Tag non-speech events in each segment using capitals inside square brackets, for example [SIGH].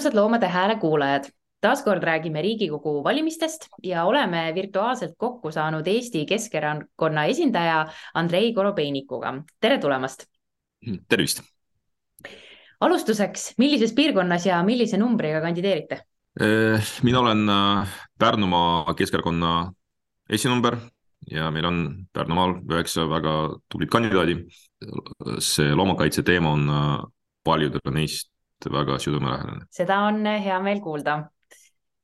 armsad Loomade Hääle kuulajad, taaskord räägime Riigikogu valimistest ja oleme virtuaalselt kokku saanud Eesti Keskerakonna esindaja Andrei Korobeinikuga. tere tulemast. tervist. alustuseks, millises piirkonnas ja millise numbriga kandideerite? Eh, mina olen äh, Pärnumaa Keskerakonna esinumber ja meil on Pärnumaal üheksa väga tublit kandidaadi. see loomakaitse teema on äh, paljudele neist väga südamelähedane. seda on hea meel kuulda.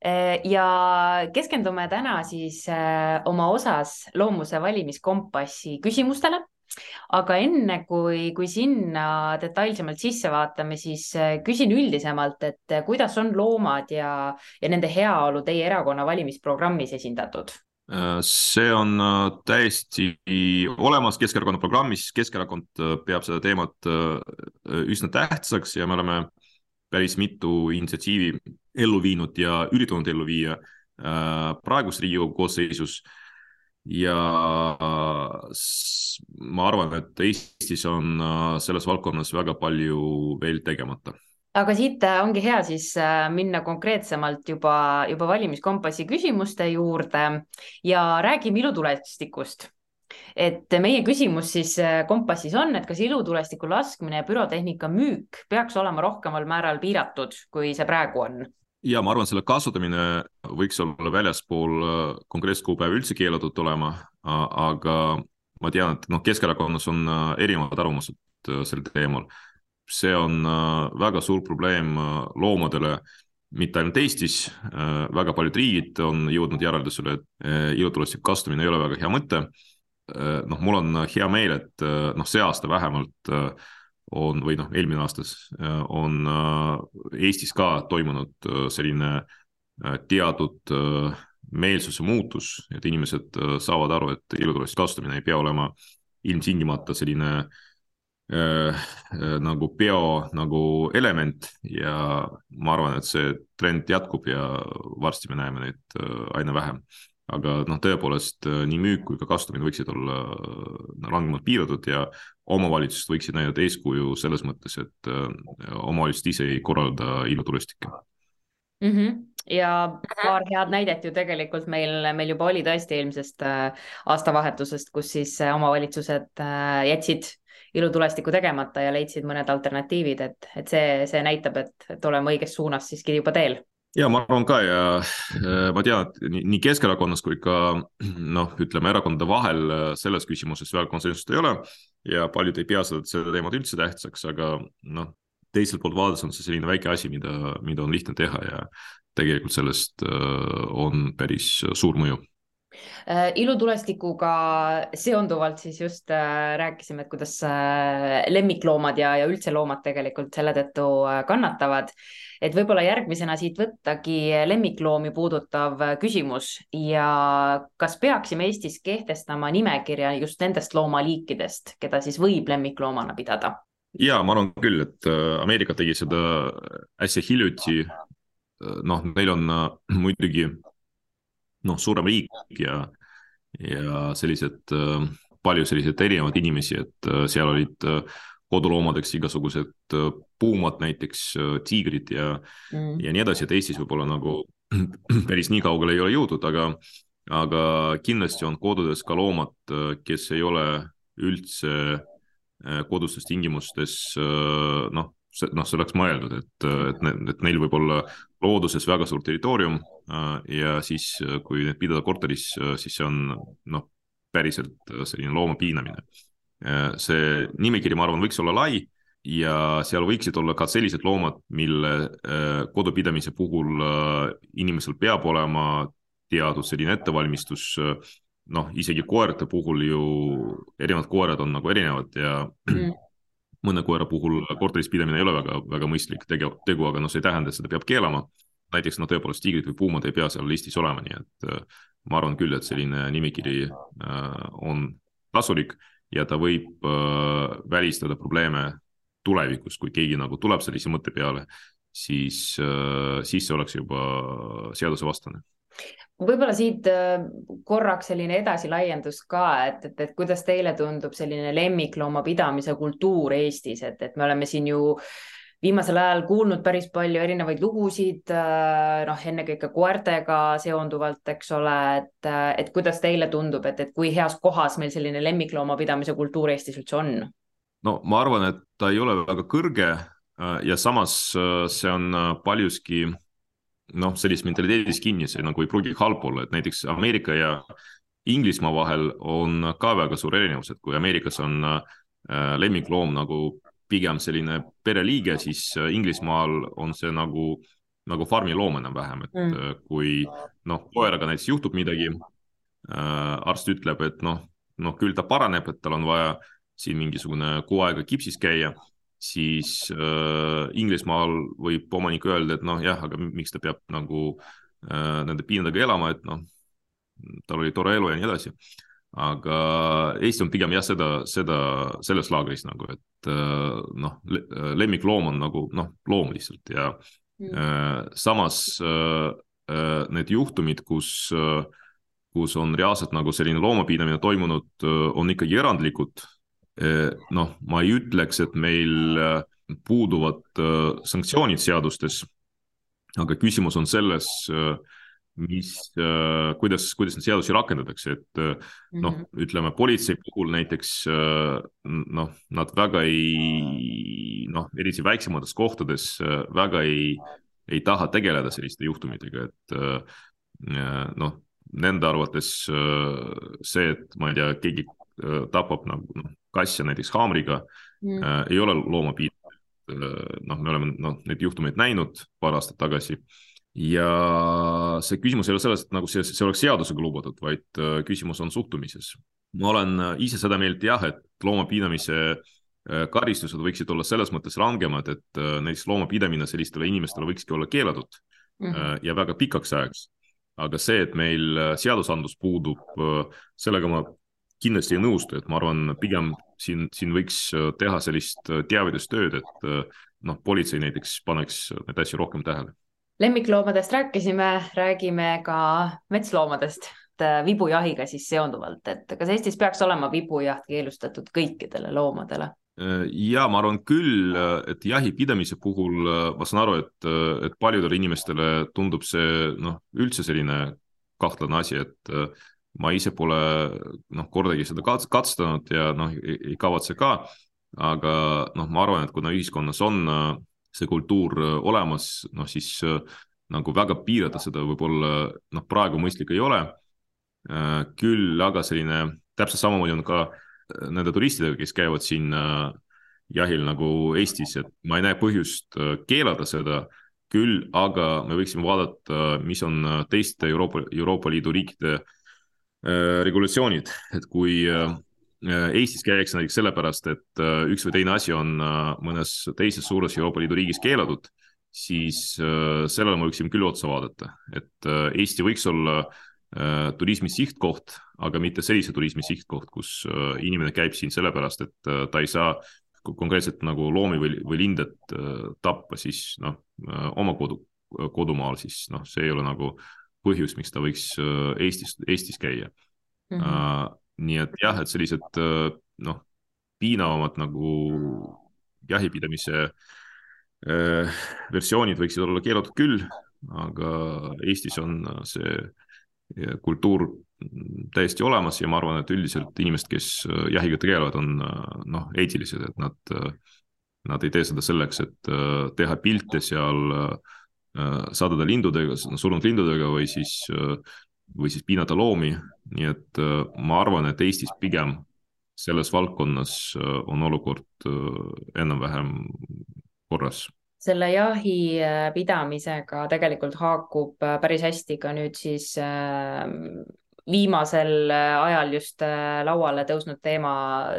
Äh, ja keskendume täna siis äh, oma osas loomuse valimiskompassi küsimustele. aga enne kui, kui sinna detailsemalt sisse vaatame, siis äh, küsin üldisemalt, et kuidas on loomad ja, ja nende heaolu teie erakonna valimisprogrammis esindatud? see on täiesti olemas Keskerakonna programmis, Keskerakond peab seda teemat üsna tähtsaks ja me oleme päris mitu initsiatiivi ellu viinud ja üritanud ellu viia äh, praeguses Riigikogu koosseisus. ja ma arvan, et Eestis on äh, selles valdkonnas väga palju veel tegemata. Aga siit äh, ongi hea siis minna konkreetsemalt juba, juba valimiskompassi küsimuste juurde. Ja räägime ilutulestikust et meie küsimus siis äh, Kompassis on, et kas ilutulestiku laskmine ja pürotehnika müük peaks olema rohkemal määral piiratud, kui see praegu on? ja ma arvan, selle kasutamine võiks olla väljaspool äh, konkreetset kuupäeva üldse keelatud olema, aga ma tean, et noh, Keskerakonnas on äh, erinevad arvamused sel teemal. see on väga suur probleem loomadele mitte ainult Eestis, väga paljud riigid on jõudnud järeldusele, et ilutulestiku kasutamine ei ole väga hea mõte noh, mul on hea meel, et äh, noh, see aasta vähemalt äh, on või noh, eelmine aastas on Eestis ka toimunud selline teatud meelsuse muutus, et inimesed saavad aru, et ilutulestuse kasutamine ei pea olema ilmtingimata selline äh, nagu peo nagu element. Ja ma arvan, et see trend jätkub ja varsti me näeme neid aina vähem aga noh, tõepoolest äh, nii müük kui ka kasutamine võiksid olla äh, rangemalt piiratud ja omavalitsused võiksid näidata eeskuju selles mõttes, et äh, omavalitsused ise ei korralda ilutulestikke mm. -hmm ja paar head näidet ju tegelikult meil, meil juba oli tõesti eelmisest aastavahetusest, kus siis omavalitsused jätsid ilutulestiku tegemata ja leidsid mõned alternatiivid, et, et see, see näitab, et, et oleme õiges suunas siiski juba teel ja ma arvan ka ja äh, ma tean, et nii Keskerakonnas kui ka [CLEARS THROAT] noh, ütleme erakondade vahel äh, selles küsimuses väga konsensust ei ole ja paljud ei pea seda, seda teemat üldse tähtsaks, aga noh, teiselt poolt vaadates on see selline väike asi, mida, mida on lihtne teha ja tegelikult sellest äh, on päris suur mõju ilutulestikuga seonduvalt siis just rääkisime, et kuidas lemmikloomad ja, ja üldse loomad tegelikult selle tõttu kannatavad et võib-olla järgmisena siit võttagi lemmikloomi puudutav küsimus ja kas peaksime Eestis kehtestama nimekirja just nendest loomaliikidest, keda siis võib lemmikloomana pidada? ja ma arvan küll, et äh, Ameerika tegi seda äsja hiljuti. Äh, noh, neil on äh, muidugi noh, suurem riik ja, ja sellised palju selliseid erinevaid inimesi, et seal olid koduloomadeks igasugused äh, puumad, näiteks äh, tiigrid ja mm., ja nii edasi, et Eestis võib-olla nagu [CLEARS THROAT] päris nii kaugele ei ole jõudnud, aga, aga kindlasti on kodudes ka loomad, äh, kes ei ole üldse kodustes tingimustes noh, noh, see oleks mõeldud, et, et, et neil võib olla looduses väga suur territoorium ja siis, kui need pidada korteris, siis see on noh, päriselt selline looma piinamine Äh, see nimekiri, ma arvan, võiks olla lai ja seal võiksid olla ka sellised loomad, mille äh, kodupidamise puhul äh, inimesel peab olema teatud selline ettevalmistus. noh, isegi koerte puhul ju erinevad koerad on nagu erinevad ja mm. Mõne koera puhul korteris pidamine ei ole väga, väga mõistlik tegu, tegu, aga noh, see ei tähenda, et seda peab keelama. näiteks noh, tõepoolest tiigrid või puumad ei pea seal listis olema, nii et ma arvan küll, et selline nimekiri on kasulik ja ta võib äh, välistada probleeme tulevikus, kui keegi nagu tuleb sellise mõtte peale, siis äh,, siis see oleks juba seadusevastane võib-olla siit äh, korraks selline edasilaiendus ka, et, et, et kuidas teile tundub selline lemmikloomapidamise kultuur Eestis, et, et me oleme siin ju viimasel ajal kuulnud päris palju erinevaid lugusid, noh, ennekõike koertega seonduvalt, eks ole, et, et kuidas teile tundub, et, et kui heas kohas meil selline lemmikloomapidamise kultuur Eestis üldse on? no ma arvan, et ta ei ole väga kõrge ja samas see on paljuski noh, sellises mentaliteedis kinni, see nagu ei pruugi halb olla, et näiteks Ameerika ja Inglismaa vahel on ka väga suur erinevus, et kui Ameerikas on äh, lemmikloom nagu pigem selline pereliige, siis äh, Inglismaal on see nagu, nagu farmiloom enam-vähem, et mm. Äh, kui noh, koeraga näiteks juhtub midagi arst ütleb, et noh, noh küll ta paraneb, et tal on vaja siin mingisugune kuu aega kipsis käia siis äh, Inglismaal võib omanik öelda, et noh, jah, aga miks ta peab nagu äh, nende piinadega elama, et noh, tal oli tore elu ja nii edasi. aga Eesti on pigem jah, seda, seda selles laagris nagu, et äh, noh, lemmikloom on nagu noh, loom lihtsalt ja mm. äh, samas äh, äh, need juhtumid, kus äh, kus on reaalselt nagu selline loomapidamine toimunud, äh, on ikkagi erandlikud noh, ma ei ütleks, et meil eh, puuduvad eh, sanktsioonid seadustes, aga küsimus on selles, mis, kuidas, kuidas neid seadusi rakendatakse, et noh, mhm. ütleme politsei puhul näiteks noh, nad väga ei noh, eriti väiksemates kohtades väga ei, ei taha tegeleda selliste juhtumitega, et noh, nende arvates see, et ma ei tea, keegi tapab nagu noh, kasse näiteks haamriga mm. äh, ei ole loomapiit äh,. noh, me oleme noh, neid juhtumeid näinud paar aastat tagasi ja see küsimus ei ole selles, et nagu see, see oleks seadusega lubatud, vaid äh, küsimus on suhtumises. ma olen äh, ise seda meelt jah, et loomapidamise äh, karistused võiksid olla selles mõttes rangemad, et äh, näiteks loomapidamine sellistele inimestele võikski olla keelatud mm -hmm. ja väga pikaks ajaks. aga see, et meil seadusandlus puudub, sellega ma kindlasti ei nõustu, et ma arvan, pigem siin, siin võiks äh, teha sellist äh, teavitustööd, et äh, noh, politsei näiteks paneks neid asju rohkem tähele. lemmikloomadest rääkisime, räägime ka metsloomadest, vibujahiga siis seonduvalt, et kas Eestis peaks olema vibujaht keelustatud kõikidele loomadele? ja ma arvan küll, et jahipidamise puhul ma saan aru, et, et paljudele inimestele tundub see noh, üldse selline kahtlane asi, et ma ise pole noh, kordagi seda katsetanud ja noh, ei kavatse ka. aga noh, ma arvan, et kuna ühiskonnas on äh, see kultuur äh, olemas, noh siis äh, nagu väga piirata seda võib-olla noh, praegu mõistlik ei ole. küll aga selline täpselt samamoodi on ka nende turistidega, kes käivad siin jahil nagu Eestis, et ma ei näe põhjust keelata seda küll, aga me võiksime vaadata, mis on teiste Euroopa, Euroopa Liidu riikide Äh, regulatsioonid, et kui äh, Eestis käiakse näiteks sellepärast, et äh, üks või teine asi on mõnes teises suures Euroopa Liidu riigis keelatud, siis sellele me võiksime küll otsa vaadata, et Eesti võiks olla turismi sihtkoht, aga mitte sellise turismi sihtkoht, kus inimene käib siin sellepärast, et ta ei saa konkreetselt nagu loomi või, või lindet tappa, siis noh, oma kodu, kodumaal, siis noh, see ei ole nagu põhjus, miks ta võiks äh, Eestis, Eestis käia mm. -hmm. nii et jah, et sellised äh, noh, piinavamad nagu jahipidamise versioonid võiksid olla keelatud küll, aga Eestis on see kultuur täiesti olemas ja ma arvan, et üldiselt inimesed, kes jahiga tegelevad, on noh, eetilised, et nad, nad ei tee seda selleks, et teha pilte seal äh, Äh, sadade lindudega, surnud lindudega või siis, äh, või siis piinata loomi. nii et äh, ma arvan, et Eestis pigem selles valdkonnas on olukord enam-vähem korras selle jahi pidamisega tegelikult haakub päris hästi ka nüüd siis viimasel äh, ajal just äh, lauale tõusnud teema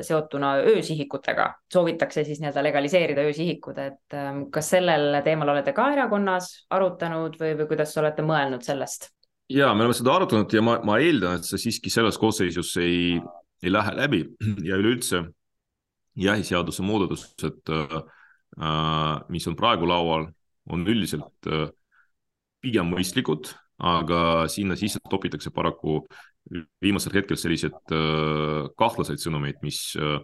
seotuna öösihikutega. soovitakse siis nii-öelda legaliseerida öösihikud, et ähm, kas sellel teemal olete ka erakonnas arutanud või, või kuidas olete mõelnud sellest? ja me oleme seda arutanud ja ma, ma eeldan, et see siiski selles koosseisus ei, ei lähe läbi ja üleüldse jahiseaduse muudatused, äh, mis on praegu laual, on üldiselt pigem mõistlikud aga sinna sisse topitakse paraku viimasel hetkel sellised äh, kahtlaseid sõnumeid, mis äh,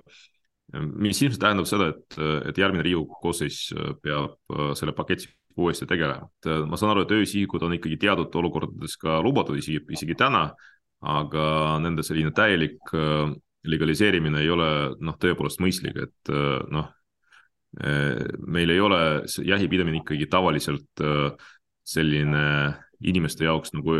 mis ilmselt tähendab seda, et, et järgmine Riigikogu koosseis peab selle paketi uuesti tegelema. et ma saan aru, et öösihikud on ikkagi teatud olukordades ka lubatud isegi, isegi täna, aga nende selline täielik legaliseerimine ei ole noh, tõepoolest mõistlik, et noh, meil ei ole jahipidamine ikkagi tavaliselt selline inimeste jaoks nagu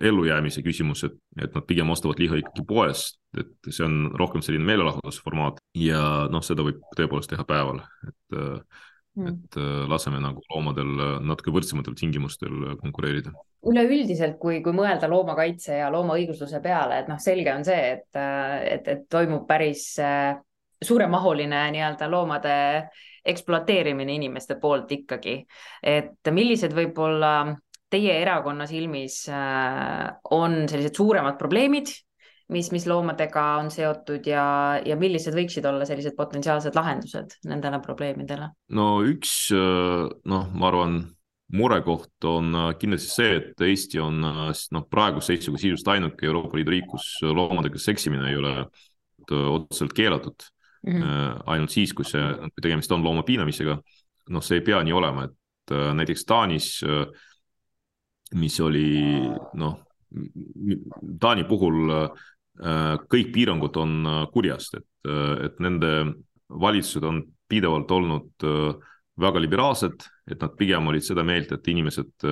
ellujäämise küsimus, et, et nad pigem ostavad liha ikkagi poest, et see on rohkem selline meelelahutusformaat ja noh, seda võib tõepoolest teha päeval, et mm., et laseme nagu loomadel natuke võrdsematel tingimustel konkureerida. üleüldiselt, kui, kui mõelda loomakaitse ja loomaõigusluse peale, et noh, selge on see, et, et, et toimub päris suuremahuline nii-öelda loomade ekspluateerimine inimeste poolt ikkagi, et millised võib-olla teie erakonna silmis äh, on sellised suuremad probleemid, mis, mis loomadega on seotud ja, ja millised võiksid olla sellised potentsiaalsed lahendused nendele probleemidele? no üks äh, noh, ma arvan, murekoht on äh, kindlasti see, et Eesti on noh, praeguse seisuga sisuliselt ainuke Euroopa Liidu riik, kus loomadega seksimine ei ole otseselt keelatud mm. -hmm. ainult siis, kui see, kui tegemist on looma piinamisega. noh, see ei pea nii olema, et näiteks Taanis äh, mis oli noh, Taani puhul äh, kõik piirangud on äh, kurjast, et, äh, et nende valitsused on pidevalt olnud väga liberaalsed, et nad pigem olid seda meelt, et inimesed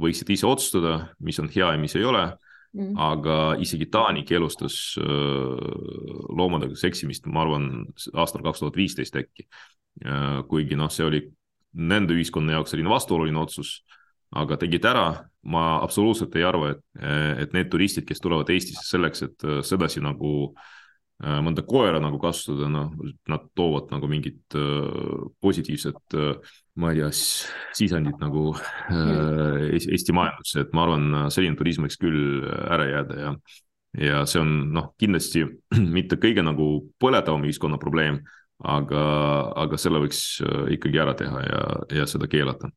võiksid ise otsustada, mis on hea ja mis ei ole mm.. aga isegi Taani keelustas loomadega seksimist, ma arvan, aastal kaks tuhat viisteist äkki. kuigi noh, see oli nende ühiskonna jaoks selline vastuoluline otsus aga tegid ära. ma absoluutselt ei arva, et, et need turistid, kes tulevad Eestisse selleks, et äh, sedasi nagu äh, mõnda koera nagu kasutada, noh, nad toovad nagu mingit äh, positiivset, ma ei tea, sisendit nagu äh, Eesti majandusse, et ma arvan, selline turism võiks küll ära jääda ja ja see on noh, kindlasti [CLEARS THROAT] mitte kõige nagu põletavam ühiskonna probleem, aga, aga selle võiks ikkagi ära teha ja, ja seda keelata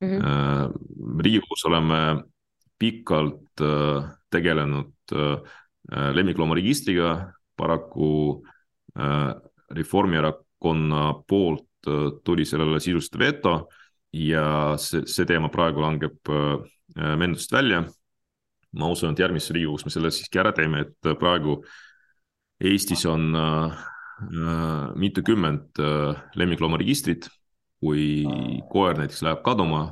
mm. -hmm. Riigikogus oleme pikalt äh, tegelenud äh, lemmikloomaregistriga, paraku Reformierakonna poolt tuli sellele sisuliselt veto ja see, see teema praegu langeb menetlusest välja. ma usun, et järgmises Riigikogus me selle siiski ära teeme, et praegu Eestis on mitukümmend lemmikloomaregistrit kui koer näiteks läheb kaduma,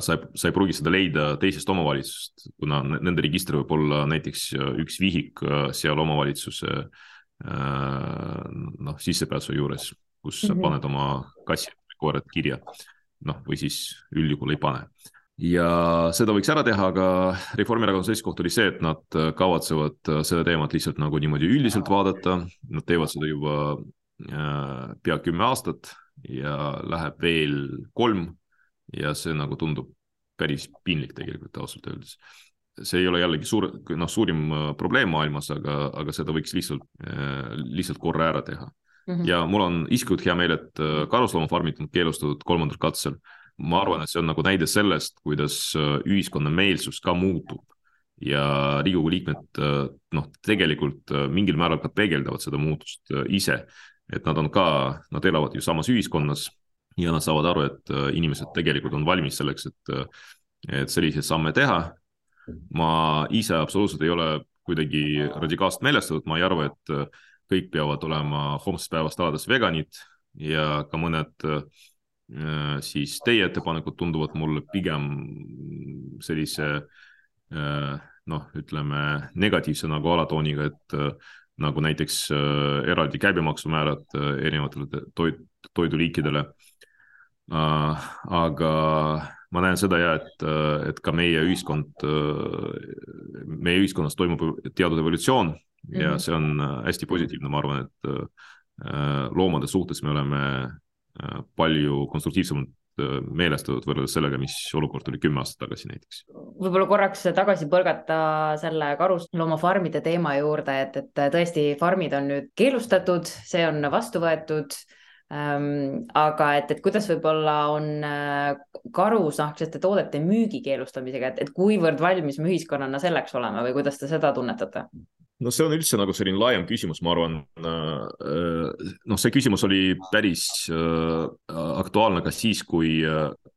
sa ei, sa ei pruugi seda leida teisest omavalitsusest, kuna nende register võib olla näiteks üks vihik äh, seal omavalitsuse äh, noh, sissepääsu juures, kus sa mhm. paned oma kassi koerad kirja. noh, või siis üldjuhul ei pane. ja seda võiks ära teha, aga Reformierakonna seisukoht oli see, et nad kavatsevad seda teemat lihtsalt nagu niimoodi üldiselt vaadata, nad teevad seda juba äh, pea kümme aastat ja läheb veel kolm ja see nagu tundub päris piinlik tegelikult ausalt öeldes. see ei ole jällegi suur, noh, suurim äh, probleem maailmas, aga, aga seda võiks lihtsalt, äh, lihtsalt korra ära teha mm. -hmm. ja mul on isiklikult hea meel, et äh, karusloomafarmid on keelustatud kolmandal katsel. ma arvan, et see on nagu näide sellest, kuidas ühiskonna meelsus ka muutub ja Riigikogu liikmed noh, tegelikult mingil määral ka peegeldavad seda muutust ise et nad on ka, nad elavad ju samas ühiskonnas ja nad saavad aru, et äh, inimesed tegelikult on valmis selleks, et, äh, et selliseid samme teha. ma ise absoluutselt ei ole kuidagi radikaalselt meelestatud, ma ei arva, et äh, kõik peavad olema homsest päevast alates veganid ja ka mõned siis teie ettepanekud tunduvad mulle pigem sellise noh, ütleme negatiivse nagu alatooniga, et nagu näiteks äh, eraldi käibemaksumäärad äh, erinevatele toit, toiduliikidele äh,. aga ma näen seda ja, et, äh, et ka meie ühiskond äh,, meie ühiskonnas toimub teatud evolutsioon mm -hmm. ja mhm. see on äh, hästi positiivne, ma arvan, et äh, loomade suhtes me oleme äh, palju konstruktiivsemad meelestatud võrreldes sellega, mis olukord oli kümme aastat tagasi näiteks. võib-olla korraks tagasi põrgata selle karusloomafarmide teema juurde, et, et tõesti, farmid on nüüd keelustatud, see on vastu võetud ähm,. aga et, et kuidas võib-olla on äh, karusnahksete toodete müügi keelustamisega, et, et kuivõrd valmis me ühiskonnana selleks oleme või kuidas te seda tunnetate? No see on üldse nagu selline laiem küsimus, ma arvan. noh, see küsimus oli päris aktuaalne ka siis, kui,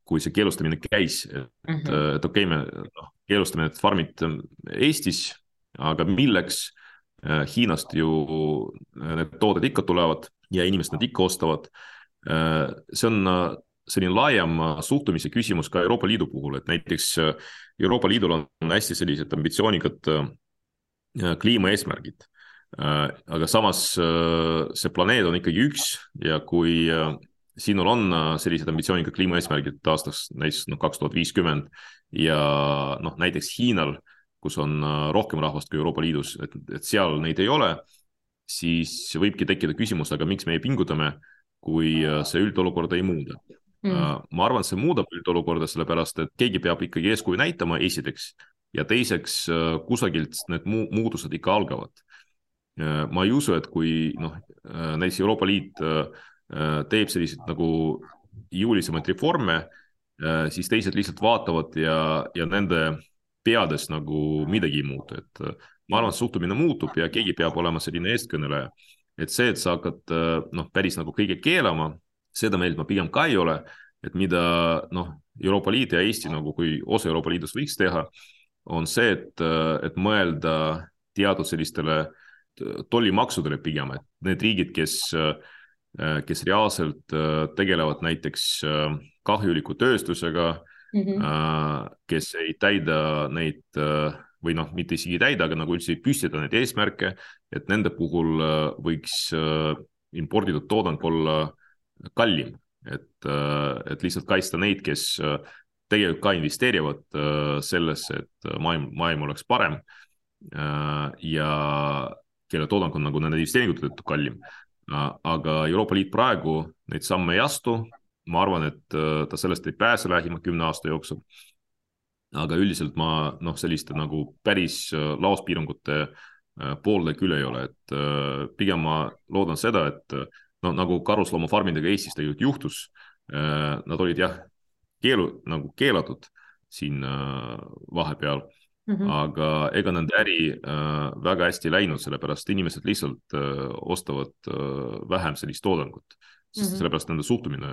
kui see keelustamine käis, et mm, -hmm. et okei okay,, me noh, keelustame need farmid Eestis, aga milleks? Hiinast ju need tooted ikka tulevad ja inimesed need ikka ostavad. see on selline laiem suhtumise küsimus ka Euroopa Liidu puhul, et näiteks Euroopa Liidul on hästi sellised ambitsioonikad Äh, kliimaeesmärgid. Äh, aga samas äh, see planeet on ikkagi üks ja kui sinul on sellised ambitsioonikad kliimaeesmärgid aastaks näiteks noh, kaks tuhat viiskümmend ja noh, näiteks Hiinal, kus on rohkem rahvast kui Euroopa Liidus, et, et seal neid ei ole, siis võibki tekkida küsimus, aga miks meie pingutame, kui see üldolukorda ei muuda mm.. ma arvan, see muudab üldolukorda, sellepärast et keegi peab ikkagi eeskuju näitama, esiteks ja teiseks äh, kusagilt need mu muutused ikka algavad. Äh, ma ei usu, et kui noh, äh, näiteks Euroopa Liit teeb selliseid nagu jõulisemaid reforme, siis teised lihtsalt vaatavad ja, ja nende peades nagu midagi ei muutu, et ma arvan, et suhtumine muutub ja keegi peab olema selline eestkõneleja. et see, et sa hakkad noh, päris nagu kõige keelama, seda meelt ma pigem ka ei ole, et mida noh, Euroopa Liit ja Eesti nagu kui osa Euroopa Liidust võiks teha on see, et, et mõelda teatud sellistele tollimaksudele pigem, et need riigid, kes, kes reaalselt tegelevad näiteks kahjuliku tööstusega mm, -hmm. kes ei täida neid või noh, mitte isegi ei täida, aga nagu üldse ei püstita neid eesmärke, et nende puhul võiks imporditud toodang olla kallim, et, et lihtsalt kaitsta neid, kes tegelikult ka investeerivad äh, sellesse, et äh, maailm, maailm oleks parem. Äh, ja kelle toodang on nagu nende investeeringute tõttu kallim. aga Euroopa Liit praegu neid samme ei astu. ma arvan, et ta sellest ei pääse lähima kümne aasta jooksul. aga üldiselt ma noh, selliste nagu päris laospiirangute poolde küll ei ole, et pigem ma loodan seda, et no nagu karusloomafarmidega Eestis tegelikult juhtus. Nad olid jah, keelu, nagu keelatud siin äh, vahepeal mm. -hmm. aga ega nende äri äh, väga hästi ei läinud, sellepärast inimesed lihtsalt äh, ostavad äh, vähem sellist toodangut, sest mm -hmm. sellepärast nende suhtumine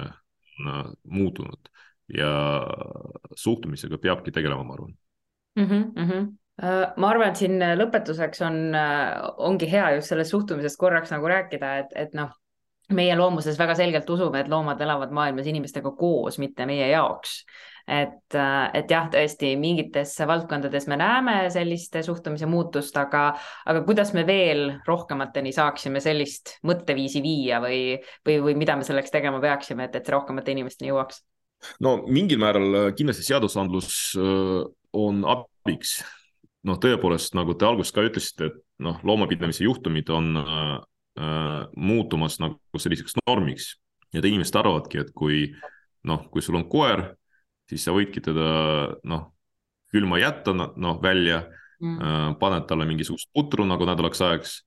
on muutunud ja suhtumisega peabki tegelema, ma arvan mm. -hmm, mm -hmm ma arvan, et siin lõpetuseks on, ongi hea just sellest suhtumisest korraks nagu rääkida, et, et noh, meie loomuses väga selgelt usume, et loomad elavad maailmas inimestega koos, mitte meie jaoks. et, et jah, tõesti mingites valdkondades me näeme sellist suhtumise muutust, aga, aga kuidas me veel rohkemateni saaksime sellist mõtteviisi viia või, või, või mida me selleks tegema peaksime, et, et see rohkemate inimesteni jõuaks? no mingil määral äh, kindlasti seadusandlus äh, on abiks. noh, tõepoolest, nagu te alguses ka ütlesite, et noh, loomapidamise juhtumid on äh, äh, muutumas nagu selliseks normiks. ja inimesed arvavadki, et kui noh, kui sul on koer, siis sa võidki teda noh, külma jätta noh välja mm., äh, paned talle mingisugust putru nagu nädalaks ajaks.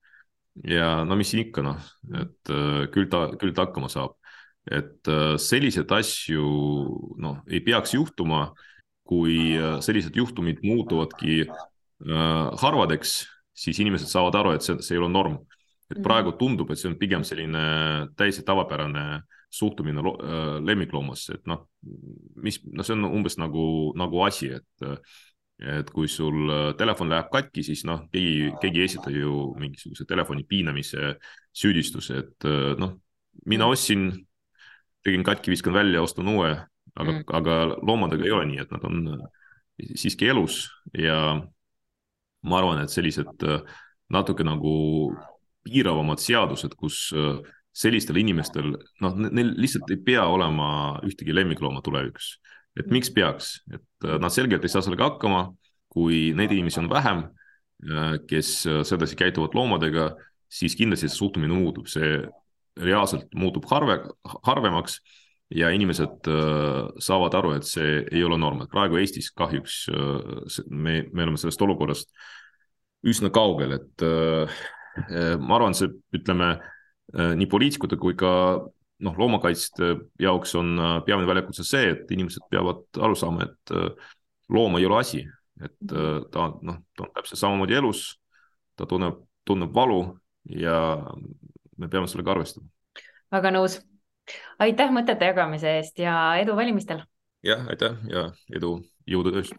ja no mis siin ikka noh, et äh, küll ta, küll ta hakkama saab. et äh, selliseid asju noh, ei peaks juhtuma, kui äh, sellised juhtumid muutuvadki äh, harvadeks, siis inimesed saavad aru, et see, see ei ole norm et mhm. praegu tundub, et see on pigem selline täiesti tavapärane suhtumine äh, lemmikloomasse, et noh, mis, no see on umbes nagu, nagu asi, et et kui sul äh, telefon läheb katki, siis noh, keegi, keegi ei esita ju mingisuguse telefoni piinamise süüdistuse, et äh, noh, mina mhm. ostsin, tegin katki, viskan välja, ostan uue, aga mm., aga loomadega ei ole nii, et nad on siiski elus ja ma arvan, et sellised natuke nagu piiravamad seadused, kus äh, sellistel inimestel, noh, neil lihtsalt ei pea olema ühtegi lemmiklooma tulevikus. et miks peaks, et äh, nad selgelt ei saa sellega hakkama, kui neid inimesi on vähem, äh, kes sedasi käituvad loomadega, siis kindlasti see suhtumine muutub, see reaalselt muutub harve, harvemaks ja inimesed saavad aru, et see ei ole norm, et praegu Eestis kahjuks me, me oleme sellest olukorrast üsna kaugel, et Äh, ma arvan, see, ütleme äh, nii poliitikute kui ka noh, loomakaitsjate jaoks on äh, peamine väljakutse see, et inimesed peavad aru saama, et loom ei ole asi, et ta noh, ta on täpselt samamoodi elus, ta tunneb tunneb valu ja me peame sellega arvestama. väga nõus. aitäh mõtete jagamise eest ja edu valimistel. jah, aitäh ja edu, jõudu töös